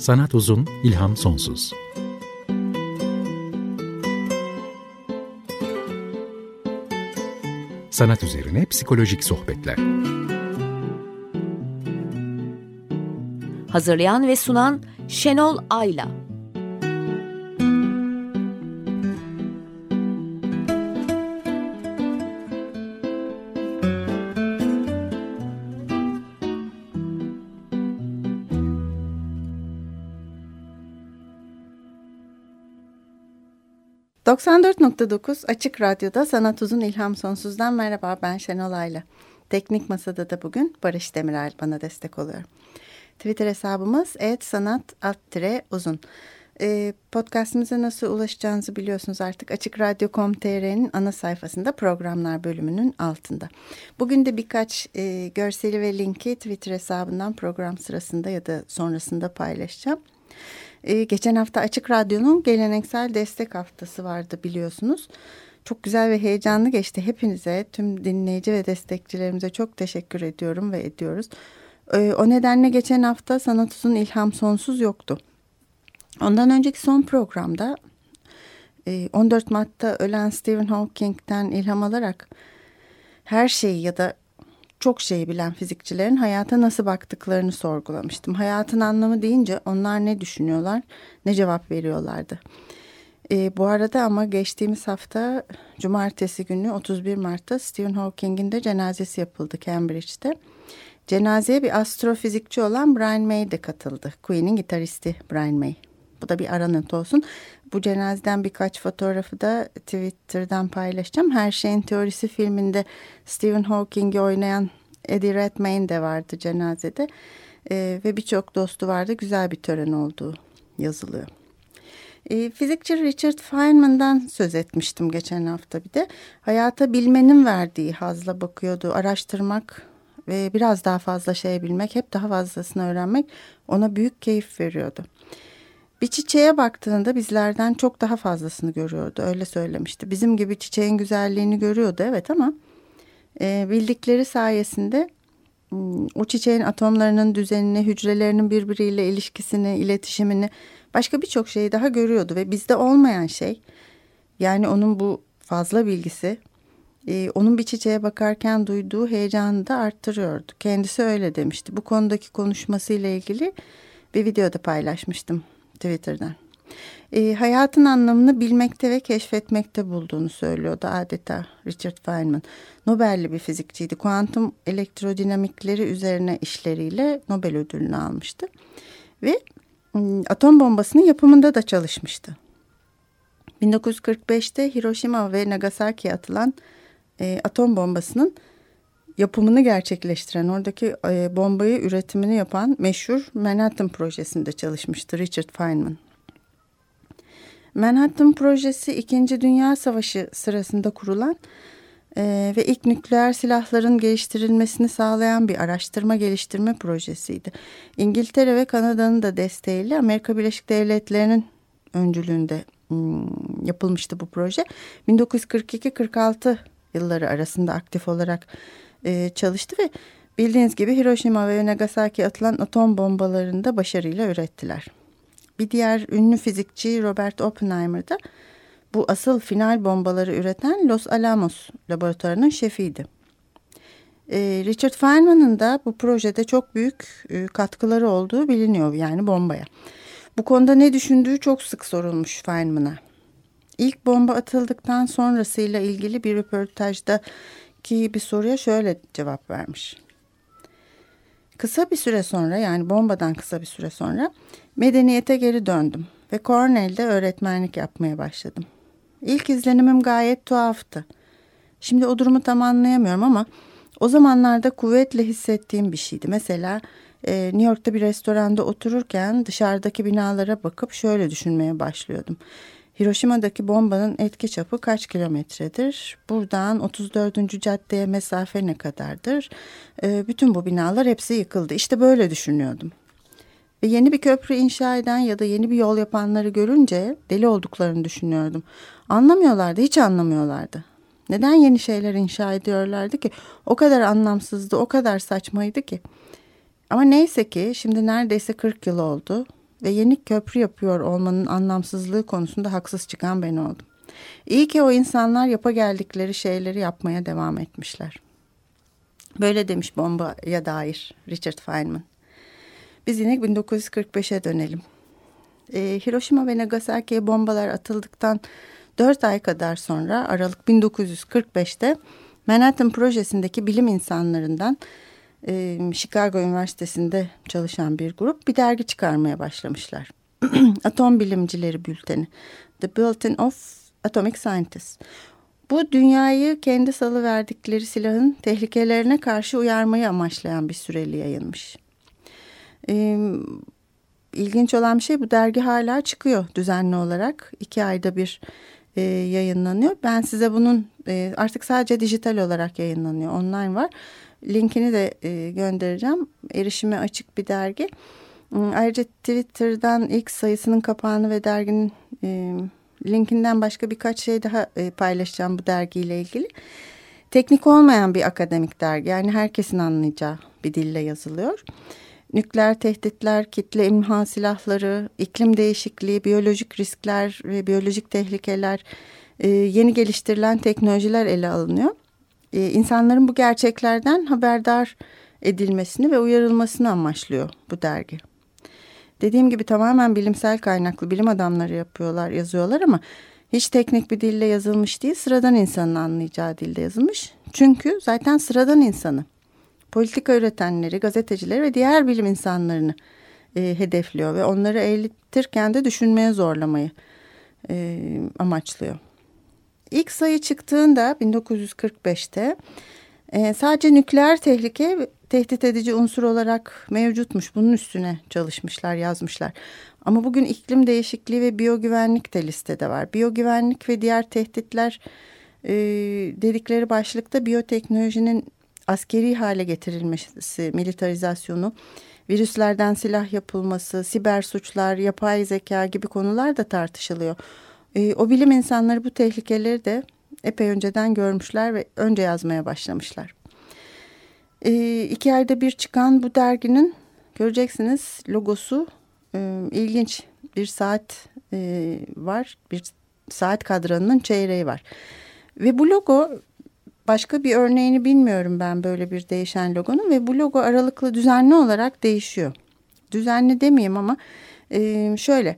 Sanat uzun, ilham sonsuz. Sanat üzerine psikolojik sohbetler. Hazırlayan ve sunan Şenol Ayla. 94.9 Açık Radyo'da Sanat Uzun İlham Sonsuz'dan merhaba ben Şenol Ayla. Teknik Masada da bugün Barış Demirel bana destek oluyor. Twitter hesabımız @sanat_uzun. Ee, podcastimize nasıl ulaşacağınızı biliyorsunuz artık Açık Radyo.com.tr'nin ana sayfasında programlar bölümünün altında. Bugün de birkaç e, görseli ve linki Twitter hesabından program sırasında ya da sonrasında paylaşacağım. Ee, geçen hafta Açık Radyo'nun geleneksel destek haftası vardı biliyorsunuz. Çok güzel ve heyecanlı geçti. Hepinize, tüm dinleyici ve destekçilerimize çok teşekkür ediyorum ve ediyoruz. Ee, o nedenle geçen hafta Sanat Uzun İlham Sonsuz yoktu. Ondan önceki son programda 14 e, Mart'ta ölen Stephen Hawking'den ilham alarak her şeyi ya da çok şey bilen fizikçilerin hayata nasıl baktıklarını sorgulamıştım. Hayatın anlamı deyince onlar ne düşünüyorlar, ne cevap veriyorlardı. E, bu arada ama geçtiğimiz hafta cumartesi günü 31 Mart'ta Stephen Hawking'in de cenazesi yapıldı Cambridge'de. Cenazeye bir astrofizikçi olan Brian May de katıldı. Queen'in gitaristi Brian May. Bu da bir aranıt olsun. Bu cenazeden birkaç fotoğrafı da Twitter'dan paylaşacağım. Her Şeyin Teorisi filminde Stephen Hawking'i oynayan Eddie Redmayne de vardı cenazede. Ee, ve birçok dostu vardı. Güzel bir tören olduğu yazılıyor. E, fizikçi Richard Feynman'dan söz etmiştim geçen hafta bir de. Hayata bilmenin verdiği hazla bakıyordu. Araştırmak ve biraz daha fazla şey bilmek, hep daha fazlasını öğrenmek ona büyük keyif veriyordu. Bir çiçeğe baktığında bizlerden çok daha fazlasını görüyordu. Öyle söylemişti. Bizim gibi çiçeğin güzelliğini görüyordu evet ama e, bildikleri sayesinde hmm, o çiçeğin atomlarının düzenini, hücrelerinin birbiriyle ilişkisini, iletişimini başka birçok şeyi daha görüyordu ve bizde olmayan şey yani onun bu fazla bilgisi e, onun bir çiçeğe bakarken duyduğu heyecanı da arttırıyordu. Kendisi öyle demişti. Bu konudaki konuşmasıyla ilgili bir videoda paylaşmıştım Twitter'dan. E, hayatın anlamını bilmekte ve keşfetmekte bulduğunu söylüyordu adeta Richard Feynman. Nobel'li bir fizikçiydi. Kuantum elektrodinamikleri üzerine işleriyle Nobel ödülünü almıştı. Ve ıı, atom bombasının yapımında da çalışmıştı. 1945'te Hiroşima ve Nagasaki'ye atılan e, atom bombasının yapımını gerçekleştiren, oradaki e, bombayı üretimini yapan meşhur Manhattan projesinde çalışmıştı Richard Feynman. Manhattan projesi İkinci Dünya Savaşı sırasında kurulan e, ve ilk nükleer silahların geliştirilmesini sağlayan bir araştırma geliştirme projesiydi. İngiltere ve Kanada'nın da desteğiyle Amerika Birleşik Devletleri'nin öncülüğünde yapılmıştı bu proje. 1942-46 yılları arasında aktif olarak e, çalıştı ve bildiğiniz gibi Hiroşima ve Nagasaki atılan atom bombalarını da başarıyla ürettiler. Bir diğer ünlü fizikçi Robert Oppenheimer da bu asıl final bombaları üreten Los Alamos laboratuvarının şefiydi. E, Richard Feynman'ın da bu projede çok büyük e, katkıları olduğu biliniyor yani bombaya. Bu konuda ne düşündüğü çok sık sorulmuş Feynman'a. İlk bomba atıldıktan sonrasıyla ilgili bir röportajda ki bir soruya şöyle cevap vermiş. Kısa bir süre sonra yani bombadan kısa bir süre sonra medeniyete geri döndüm ve Cornell'de öğretmenlik yapmaya başladım. İlk izlenimim gayet tuhaftı. Şimdi o durumu tam anlayamıyorum ama o zamanlarda kuvvetle hissettiğim bir şeydi. Mesela e, New York'ta bir restoranda otururken dışarıdaki binalara bakıp şöyle düşünmeye başlıyordum. Hiroşima'daki bombanın etki çapı kaç kilometredir? Buradan 34. caddeye mesafe ne kadardır? E, bütün bu binalar hepsi yıkıldı. İşte böyle düşünüyordum. Ve yeni bir köprü inşa eden ya da yeni bir yol yapanları görünce deli olduklarını düşünüyordum. Anlamıyorlardı, hiç anlamıyorlardı. Neden yeni şeyler inşa ediyorlardı ki? O kadar anlamsızdı, o kadar saçmaydı ki. Ama neyse ki şimdi neredeyse 40 yıl oldu ve yeni köprü yapıyor olmanın anlamsızlığı konusunda haksız çıkan ben oldum. İyi ki o insanlar yapa geldikleri şeyleri yapmaya devam etmişler. Böyle demiş bombaya dair Richard Feynman. Biz yine 1945'e dönelim. Ee, Hiroşima ve Nagasaki'ye bombalar atıldıktan 4 ay kadar sonra Aralık 1945'te Manhattan projesindeki bilim insanlarından e, Chicago Üniversitesi'nde çalışan bir grup bir dergi çıkarmaya başlamışlar. Atom Bilimcileri Bülteni. The Bulletin of Atomic Scientists. Bu dünyayı kendi salı verdikleri silahın tehlikelerine karşı uyarmayı amaçlayan bir süreli yayınmış. Ee, ilginç olan bir şey bu dergi hala çıkıyor düzenli olarak. iki ayda bir e, yayınlanıyor. Ben size bunun e, artık sadece dijital olarak yayınlanıyor. Online var. Linkini de e, göndereceğim. Erişime açık bir dergi. Hmm, ayrıca Twitter'dan ilk sayısının kapağını ve derginin e, linkinden başka birkaç şey daha e, paylaşacağım bu dergiyle ilgili. Teknik olmayan bir akademik dergi. Yani herkesin anlayacağı bir dille yazılıyor. Nükleer tehditler, kitle imha silahları, iklim değişikliği, biyolojik riskler ve biyolojik tehlikeler, e, yeni geliştirilen teknolojiler ele alınıyor. E, insanların bu gerçeklerden haberdar edilmesini ve uyarılmasını amaçlıyor bu dergi. Dediğim gibi tamamen bilimsel kaynaklı bilim adamları yapıyorlar, yazıyorlar ama hiç teknik bir dille yazılmış değil, sıradan insanın anlayacağı dilde yazılmış. Çünkü zaten sıradan insanı, politika üretenleri, gazetecileri ve diğer bilim insanlarını e, hedefliyor ve onları eğitirken de düşünmeye zorlamayı e, amaçlıyor. İlk sayı çıktığında 1945'te e, sadece nükleer tehlike tehdit edici unsur olarak mevcutmuş. Bunun üstüne çalışmışlar, yazmışlar. Ama bugün iklim değişikliği ve biyogüvenlik de listede var. Biyogüvenlik ve diğer tehditler e, dedikleri başlıkta biyoteknolojinin askeri hale getirilmesi, militarizasyonu, virüslerden silah yapılması, siber suçlar, yapay zeka gibi konular da tartışılıyor. E, o bilim insanları bu tehlikeleri de epey önceden görmüşler ve önce yazmaya başlamışlar. E, iki ayda bir çıkan bu derginin göreceksiniz logosu e, ilginç bir saat e, var. Bir saat kadranının çeyreği var. Ve bu logo başka bir örneğini bilmiyorum ben böyle bir değişen logonun ve bu logo aralıklı düzenli olarak değişiyor. Düzenli demeyeyim ama e, şöyle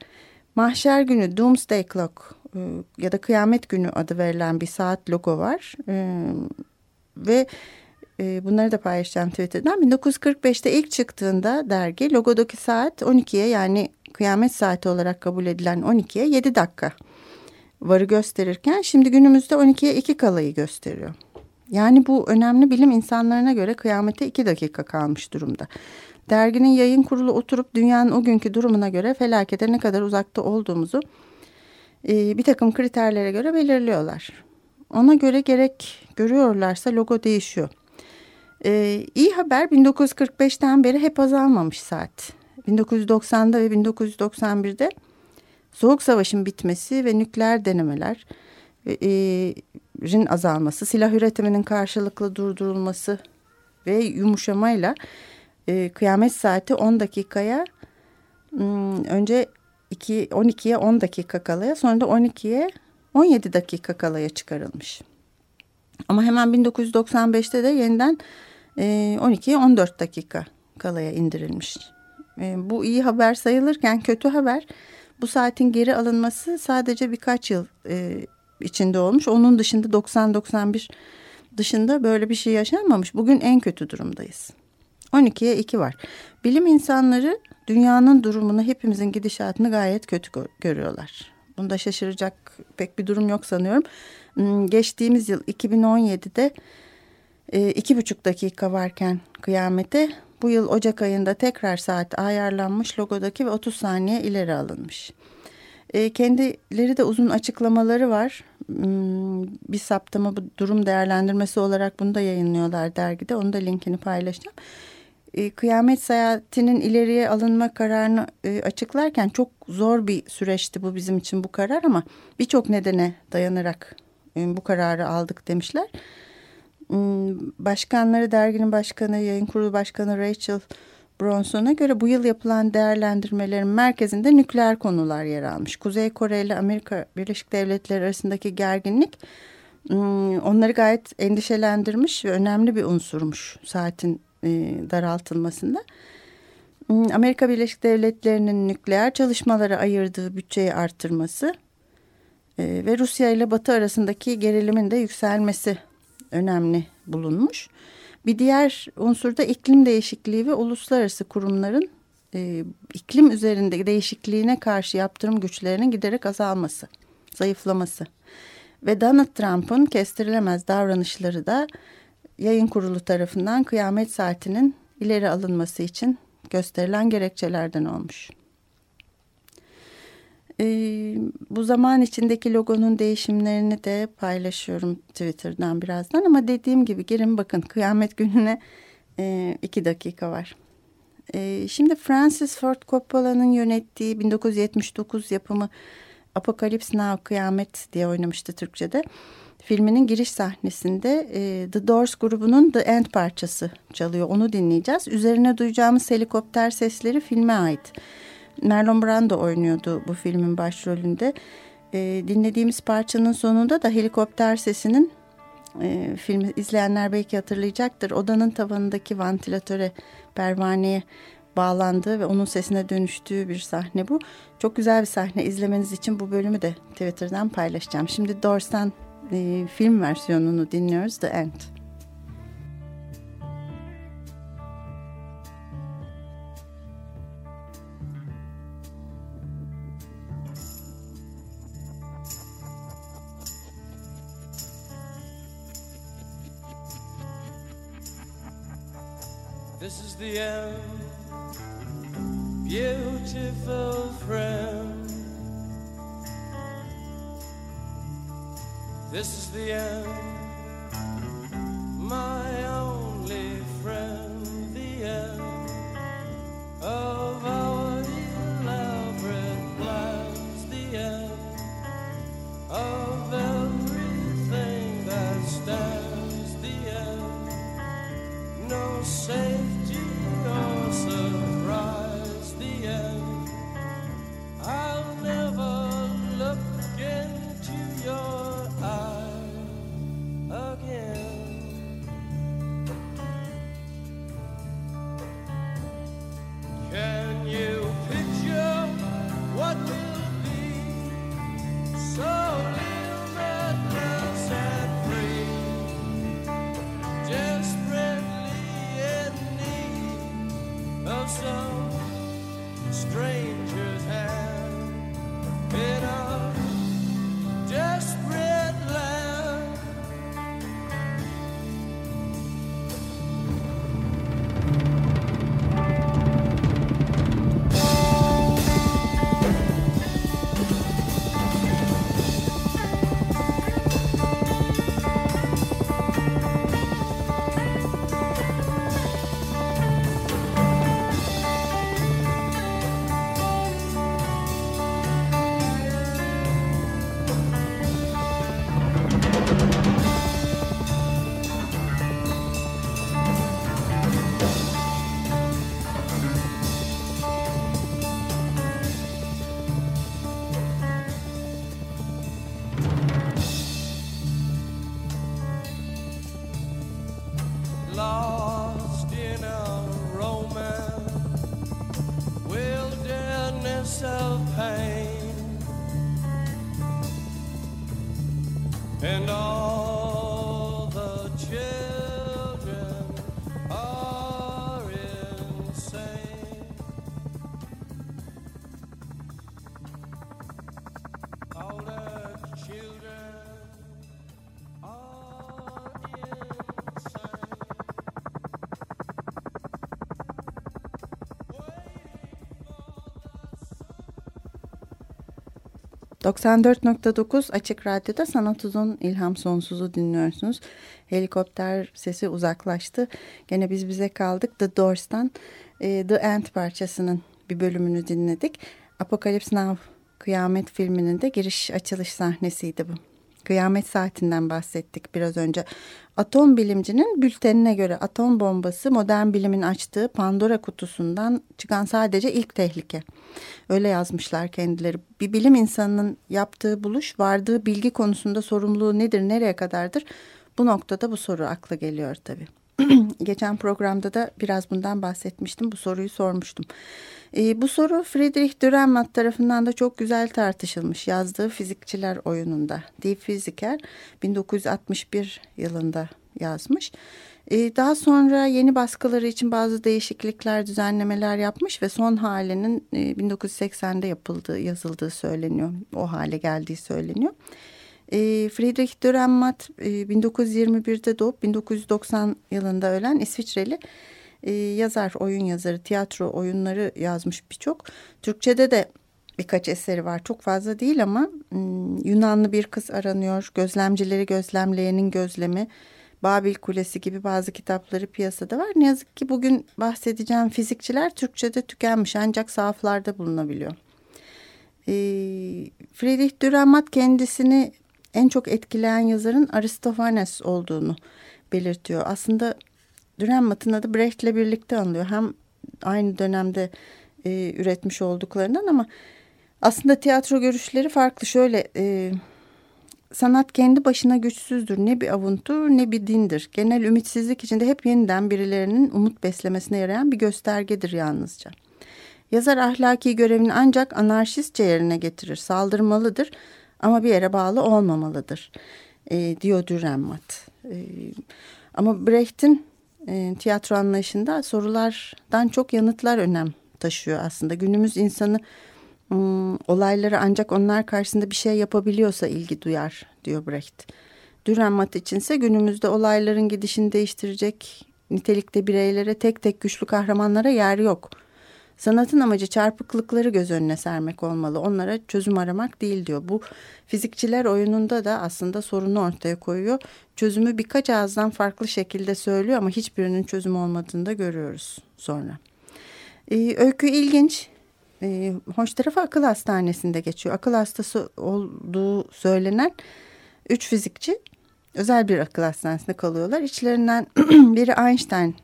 mahşer günü Doomsday Clock e, ya da kıyamet günü adı verilen bir saat logo var. E, ve e, bunları da paylaşacağım Twitter'dan. 1945'te ilk çıktığında dergi logodaki saat 12'ye yani kıyamet saati olarak kabul edilen 12'ye 7 dakika varı gösterirken şimdi günümüzde 12'ye 2 kalayı gösteriyor. Yani bu önemli bilim insanlarına göre kıyamete 2 dakika kalmış durumda. Derginin yayın kurulu oturup dünyanın o günkü durumuna göre felakete ne kadar uzakta olduğumuzu e, bir takım kriterlere göre belirliyorlar. Ona göre gerek görüyorlarsa logo değişiyor. Ee, iyi haber 1945'ten beri hep azalmamış saat. 1990'da ve 1991'de Soğuk Savaş'ın bitmesi ve nükleer denemelerin azalması, silah üretiminin karşılıklı durdurulması ve yumuşamayla e, kıyamet saati 10 dakikaya hmm, önce 2, 12'ye 10 dakika kalaya sonra da 12'ye 17 dakika kalaya çıkarılmış. Ama hemen 1995'te de yeniden 12'ye ee, 14 dakika kalaya indirilmiş. Ee, bu iyi haber sayılırken kötü haber bu saatin geri alınması sadece birkaç yıl e, içinde olmuş. Onun dışında 90-91 dışında böyle bir şey yaşanmamış. Bugün en kötü durumdayız. 12'ye 2 var. Bilim insanları dünyanın durumunu hepimizin gidişatını gayet kötü görüyorlar. Bunda şaşıracak pek bir durum yok sanıyorum. Hmm, geçtiğimiz yıl 2017'de e, iki buçuk dakika varken kıyamete bu yıl Ocak ayında tekrar saat ayarlanmış logodaki ve 30 saniye ileri alınmış. E, kendileri de uzun açıklamaları var. Hmm, bir saptama bu durum değerlendirmesi olarak bunu da yayınlıyorlar dergide. Onu da linkini paylaşacağım. E, kıyamet seyahatinin ileriye alınma kararını e, açıklarken çok zor bir süreçti bu bizim için bu karar ama birçok nedene dayanarak e, bu kararı aldık demişler. Hmm, başkanları derginin başkanı, yayın kurulu başkanı Rachel Bronson'a göre bu yıl yapılan değerlendirmelerin merkezinde nükleer konular yer almış. Kuzey Kore ile Amerika Birleşik Devletleri arasındaki gerginlik hmm, onları gayet endişelendirmiş ve önemli bir unsurmuş saatin e, daraltılmasında. Hmm, Amerika Birleşik Devletleri'nin nükleer çalışmalara ayırdığı bütçeyi arttırması e, ve Rusya ile Batı arasındaki gerilimin de yükselmesi önemli bulunmuş. Bir diğer unsur da iklim değişikliği ve uluslararası kurumların e, iklim üzerinde değişikliğine karşı yaptırım güçlerinin giderek azalması, zayıflaması. Ve Donald Trump'ın kestirilemez davranışları da yayın kurulu tarafından kıyamet saatinin ileri alınması için gösterilen gerekçelerden olmuş. E, bu zaman içindeki logonun değişimlerini de paylaşıyorum Twitter'dan birazdan ama dediğim gibi girin bakın kıyamet gününe e, iki dakika var. E, şimdi Francis Ford Coppola'nın yönettiği 1979 yapımı Apocalypse Now Kıyamet diye oynamıştı Türkçe'de. Filminin giriş sahnesinde e, The Doors grubunun The End parçası çalıyor. Onu dinleyeceğiz. Üzerine duyacağımız helikopter sesleri filme ait. Marlon Brando oynuyordu bu filmin başrolünde. E, dinlediğimiz parçanın sonunda da helikopter sesinin e, filmi izleyenler belki hatırlayacaktır. Odanın tavanındaki vantilatöre pervaneye bağlandığı ve onun sesine dönüştüğü bir sahne bu. Çok güzel bir sahne. İzlemeniz için bu bölümü de Twitter'dan paylaşacağım. Şimdi Doors'tan e, film versiyonunu dinliyoruz. The End. This is the end, beautiful friend. This is the end, my 94.9 Açık Radyo'da Sanat Uzun İlham Sonsuz'u dinliyorsunuz. Helikopter sesi uzaklaştı. Gene biz bize kaldık. The Doors'tan e, The End parçasının bir bölümünü dinledik. Apocalypse Now Kıyamet filminin de giriş açılış sahnesiydi bu. Kıyamet saatinden bahsettik biraz önce. Atom bilimcinin bültenine göre atom bombası modern bilimin açtığı Pandora kutusundan çıkan sadece ilk tehlike. Öyle yazmışlar kendileri. Bir bilim insanının yaptığı buluş, vardığı bilgi konusunda sorumluluğu nedir, nereye kadardır? Bu noktada bu soru akla geliyor tabii. Geçen programda da biraz bundan bahsetmiştim. Bu soruyu sormuştum. E, bu soru Friedrich Dürrenmatt tarafından da çok güzel tartışılmış yazdığı fizikçiler oyununda. Die Physiker 1961 yılında yazmış. E, daha sonra yeni baskıları için bazı değişiklikler, düzenlemeler yapmış ve son halinin e, 1980'de yapıldığı, yazıldığı söyleniyor. O hale geldiği söyleniyor. E, Friedrich Dürrenmatt e, 1921'de doğup 1990 yılında ölen İsviçreli e, yazar, oyun yazarı, tiyatro oyunları yazmış birçok. Türkçe'de de birkaç eseri var. Çok fazla değil ama hmm, Yunanlı bir kız aranıyor. Gözlemcileri gözlemleyenin gözlemi. Babil Kulesi gibi bazı kitapları piyasada var. Ne yazık ki bugün bahsedeceğim fizikçiler Türkçe'de tükenmiş ancak sahaflarda bulunabiliyor. E, Friedrich Dürrenmatt kendisini en çok etkileyen yazarın Aristofanes olduğunu belirtiyor. Aslında Dürrenmatt'ın adı Brecht'le birlikte anılıyor. Hem aynı dönemde e, üretmiş olduklarından ama aslında tiyatro görüşleri farklı. Şöyle e, sanat kendi başına güçsüzdür. Ne bir avuntu ne bir dindir. Genel ümitsizlik içinde hep yeniden birilerinin umut beslemesine yarayan bir göstergedir yalnızca. Yazar ahlaki görevini ancak anarşistçe yerine getirir. Saldırmalıdır ama bir yere bağlı olmamalıdır e, diyor Dürrenmatt. E, ama Brecht'in e, tiyatro anlayışında sorulardan çok yanıtlar önem taşıyor aslında. Günümüz insanı um, olayları ancak onlar karşısında bir şey yapabiliyorsa ilgi duyar diyor Brecht. Dürrenmatt içinse günümüzde olayların gidişini değiştirecek nitelikte bireylere tek tek güçlü kahramanlara yer yok. Sanatın amacı çarpıklıkları göz önüne sermek olmalı. Onlara çözüm aramak değil diyor. Bu fizikçiler oyununda da aslında sorunu ortaya koyuyor. Çözümü birkaç ağızdan farklı şekilde söylüyor ama hiçbirinin çözüm olmadığını da görüyoruz sonra. Ee, öykü ilginç. Ee, hoş tarafı akıl hastanesinde geçiyor. Akıl hastası olduğu söylenen üç fizikçi özel bir akıl hastanesinde kalıyorlar. İçlerinden biri Einstein,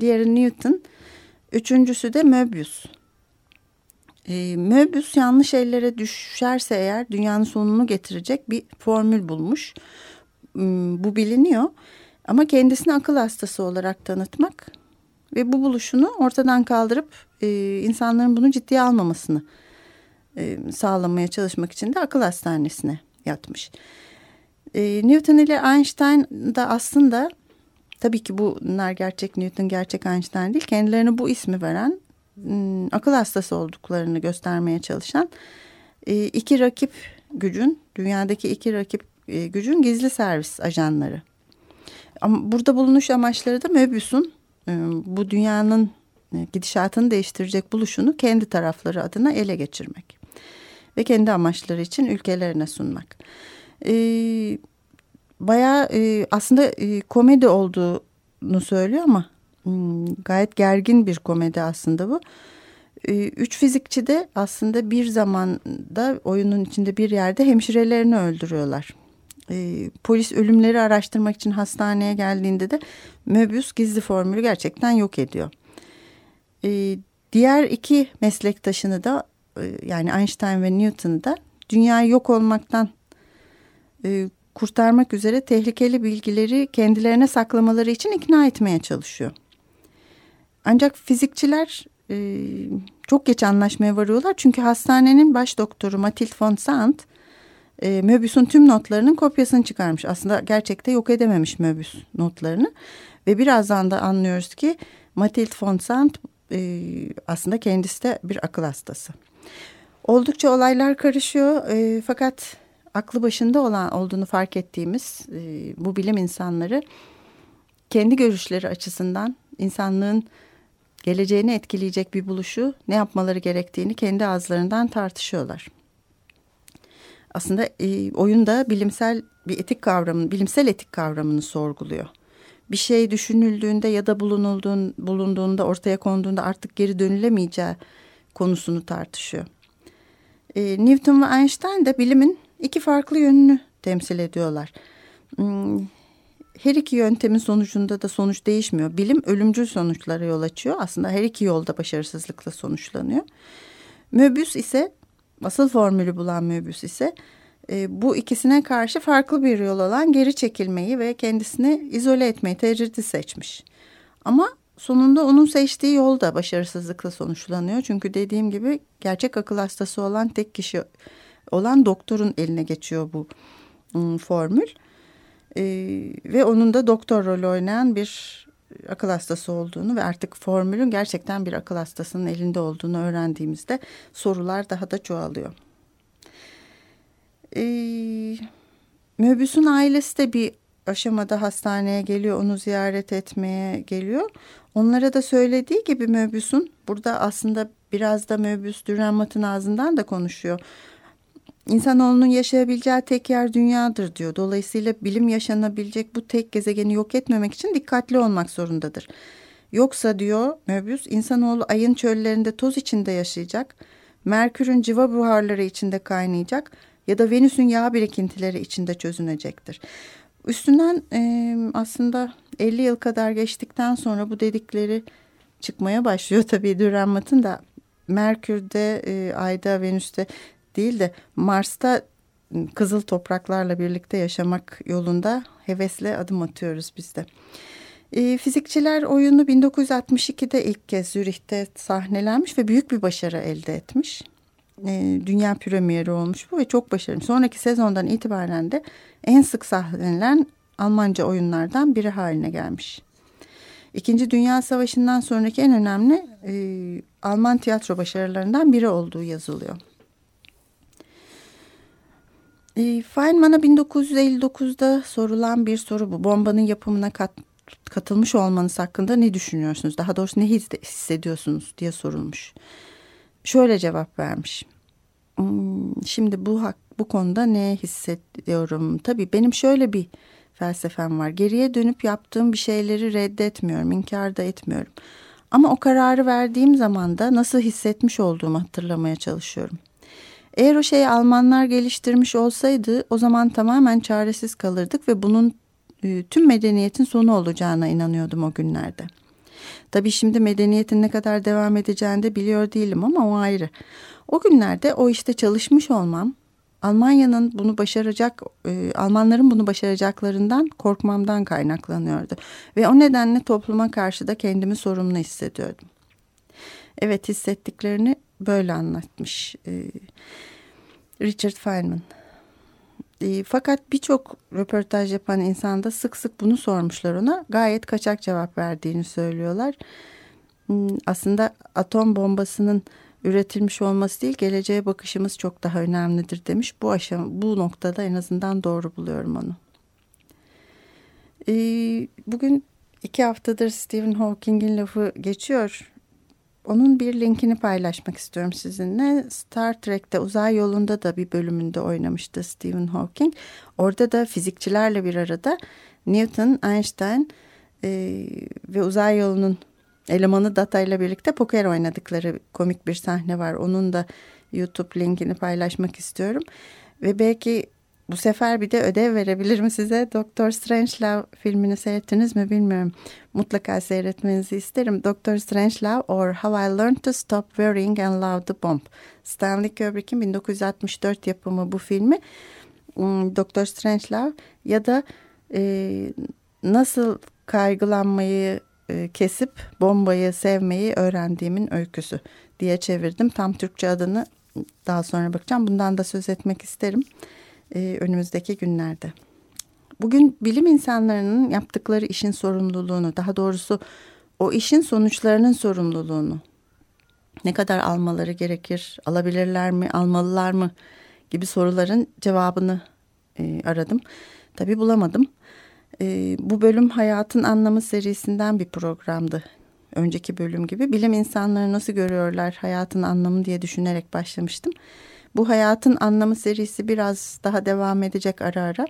diğeri Newton, Üçüncüsü de Möbius. E, Möbius yanlış ellere düşerse eğer dünyanın sonunu getirecek bir formül bulmuş. E, bu biliniyor ama kendisini akıl hastası olarak tanıtmak ve bu buluşunu ortadan kaldırıp e, insanların bunu ciddiye almamasını e, sağlamaya çalışmak için de akıl hastanesine yatmış. E, Newton ile Einstein da aslında Tabii ki bunlar gerçek Newton, gerçek Einstein değil. Kendilerine bu ismi veren, ıı, akıl hastası olduklarını göstermeye çalışan ıı, iki rakip gücün, dünyadaki iki rakip ıı, gücün gizli servis ajanları. Ama burada bulunuş amaçları da Möbius'un bu dünyanın gidişatını değiştirecek buluşunu kendi tarafları adına ele geçirmek. Ve kendi amaçları için ülkelerine sunmak. Ee, bayağı e, aslında e, komedi olduğunu söylüyor ama hmm, gayet gergin bir komedi aslında bu. E, üç fizikçi de aslında bir zamanda oyunun içinde bir yerde hemşirelerini öldürüyorlar. E, polis ölümleri araştırmak için hastaneye geldiğinde de Möbius gizli formülü gerçekten yok ediyor. E, diğer iki meslektaşını da e, yani Einstein ve Newton'u da dünyayı yok olmaktan e, kurtarmak üzere tehlikeli bilgileri kendilerine saklamaları için ikna etmeye çalışıyor. Ancak fizikçiler e, çok geç anlaşmaya varıyorlar. Çünkü hastanenin baş doktoru Mathilde von Sant e, Möbius'un tüm notlarının kopyasını çıkarmış. Aslında gerçekte yok edememiş Möbius notlarını. Ve birazdan da anlıyoruz ki Mathilde von Sant e, aslında kendisi de bir akıl hastası. Oldukça olaylar karışıyor e, fakat aklı başında olan olduğunu fark ettiğimiz e, bu bilim insanları kendi görüşleri açısından insanlığın geleceğini etkileyecek bir buluşu ne yapmaları gerektiğini kendi ağızlarından tartışıyorlar. Aslında e, oyunda bilimsel bir etik kavramını, bilimsel etik kavramını sorguluyor. Bir şey düşünüldüğünde ya da bulunulduğun, bulunduğunda ortaya konduğunda artık geri dönülemeyeceği konusunu tartışıyor. E, Newton ve Einstein de bilimin iki farklı yönünü temsil ediyorlar. Hmm, her iki yöntemin sonucunda da sonuç değişmiyor. Bilim ölümcül sonuçlara yol açıyor. Aslında her iki yolda başarısızlıkla sonuçlanıyor. Möbius ise asıl formülü bulan Möbius ise e, bu ikisine karşı farklı bir yol olan geri çekilmeyi ve kendisini izole etmeyi tecridi seçmiş. Ama sonunda onun seçtiği yol da başarısızlıkla sonuçlanıyor. Çünkü dediğim gibi gerçek akıl hastası olan tek kişi olan doktorun eline geçiyor bu ım, formül. E, ve onun da doktor rolü oynayan bir akıl hastası olduğunu ve artık formülün gerçekten bir akıl hastasının elinde olduğunu öğrendiğimizde sorular daha da çoğalıyor. E, Möbius'un ailesi de bir aşamada hastaneye geliyor, onu ziyaret etmeye geliyor. Onlara da söylediği gibi Möbius'un burada aslında biraz da Möbius Dürrenmatt'ın ağzından da konuşuyor. İnsanoğlunun yaşayabileceği tek yer dünyadır diyor. Dolayısıyla bilim yaşanabilecek bu tek gezegeni yok etmemek için dikkatli olmak zorundadır. Yoksa diyor Möbius insanoğlu ayın çöllerinde toz içinde yaşayacak. Merkür'ün civa buharları içinde kaynayacak ya da Venüs'ün yağ birikintileri içinde çözünecektir. Üstünden e, aslında 50 yıl kadar geçtikten sonra bu dedikleri çıkmaya başlıyor tabii Dürrenmatt'ın da Merkür'de, e, Ay'da, Venüs'te değil de Mars'ta kızıl topraklarla birlikte yaşamak yolunda hevesle adım atıyoruz biz de. E, fizikçiler oyunu 1962'de ilk kez Zürih'te sahnelenmiş ve büyük bir başarı elde etmiş. E, dünya premieri olmuş bu ve çok başarılı. Sonraki sezondan itibaren de en sık sahnelenen Almanca oyunlardan biri haline gelmiş. İkinci Dünya Savaşı'ndan sonraki en önemli e, Alman tiyatro başarılarından biri olduğu yazılıyor. E, Feynman'a 1959'da sorulan bir soru bu. Bombanın yapımına kat, katılmış olmanız hakkında ne düşünüyorsunuz? Daha doğrusu ne hissediyorsunuz diye sorulmuş. Şöyle cevap vermiş. Hmm, şimdi bu hak, bu konuda ne hissediyorum? Tabii benim şöyle bir felsefem var. Geriye dönüp yaptığım bir şeyleri reddetmiyorum, inkar da etmiyorum. Ama o kararı verdiğim zaman da nasıl hissetmiş olduğumu hatırlamaya çalışıyorum. Eğer o şeyi Almanlar geliştirmiş olsaydı o zaman tamamen çaresiz kalırdık ve bunun e, tüm medeniyetin sonu olacağına inanıyordum o günlerde. Tabii şimdi medeniyetin ne kadar devam edeceğini de biliyor değilim ama o ayrı. O günlerde o işte çalışmış olmam Almanya'nın bunu başaracak, e, Almanların bunu başaracaklarından korkmamdan kaynaklanıyordu. Ve o nedenle topluma karşı da kendimi sorumlu hissediyordum. Evet hissettiklerini böyle anlatmış e, Richard Feynman. E, fakat birçok röportaj yapan insanda sık sık bunu sormuşlar ona. Gayet kaçak cevap verdiğini söylüyorlar. Hmm, aslında atom bombasının üretilmiş olması değil geleceğe bakışımız çok daha önemlidir demiş. Bu aşama bu noktada en azından doğru buluyorum onu. Ee, bugün iki haftadır Stephen Hawking'in lafı geçiyor. Onun bir linkini paylaşmak istiyorum sizinle. Star Trek'te uzay yolunda da bir bölümünde oynamıştı Stephen Hawking. Orada da fizikçilerle bir arada Newton, Einstein e, ve uzay yolunun elemanı Data ile birlikte poker oynadıkları komik bir sahne var. Onun da YouTube linkini paylaşmak istiyorum. Ve belki bu sefer bir de ödev verebilir mi size? Doktor Strangelove filmini seyrettiniz mi bilmiyorum. Mutlaka seyretmenizi isterim. Doktor Strangelove or How I Learned to Stop Worrying and Love the Bomb. Stanley Kubrick'in 1964 yapımı bu filmi. Hmm, Doktor Strangelove ya da e, nasıl kaygılanmayı e, kesip bombayı sevmeyi öğrendiğimin öyküsü diye çevirdim. Tam Türkçe adını daha sonra bakacağım. Bundan da söz etmek isterim e, önümüzdeki günlerde. Bugün bilim insanlarının yaptıkları işin sorumluluğunu, daha doğrusu o işin sonuçlarının sorumluluğunu ne kadar almaları gerekir, alabilirler mi, almalılar mı gibi soruların cevabını e, aradım. Tabii bulamadım. E, bu bölüm Hayatın Anlamı serisinden bir programdı. Önceki bölüm gibi bilim insanları nasıl görüyorlar hayatın anlamı diye düşünerek başlamıştım. Bu hayatın anlamı serisi biraz daha devam edecek ara ara.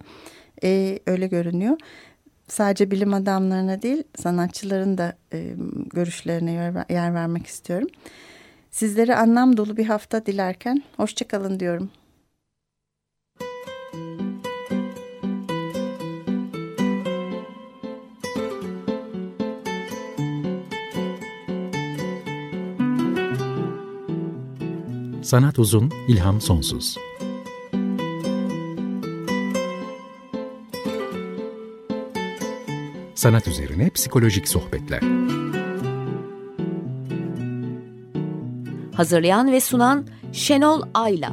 E, öyle görünüyor. Sadece bilim adamlarına değil sanatçıların da e, görüşlerine yer, yer vermek istiyorum. Sizlere anlam dolu bir hafta dilerken hoşçakalın diyorum. Sanat uzun, ilham sonsuz. Sanat üzerine psikolojik sohbetler. Hazırlayan ve sunan Şenol Ayla.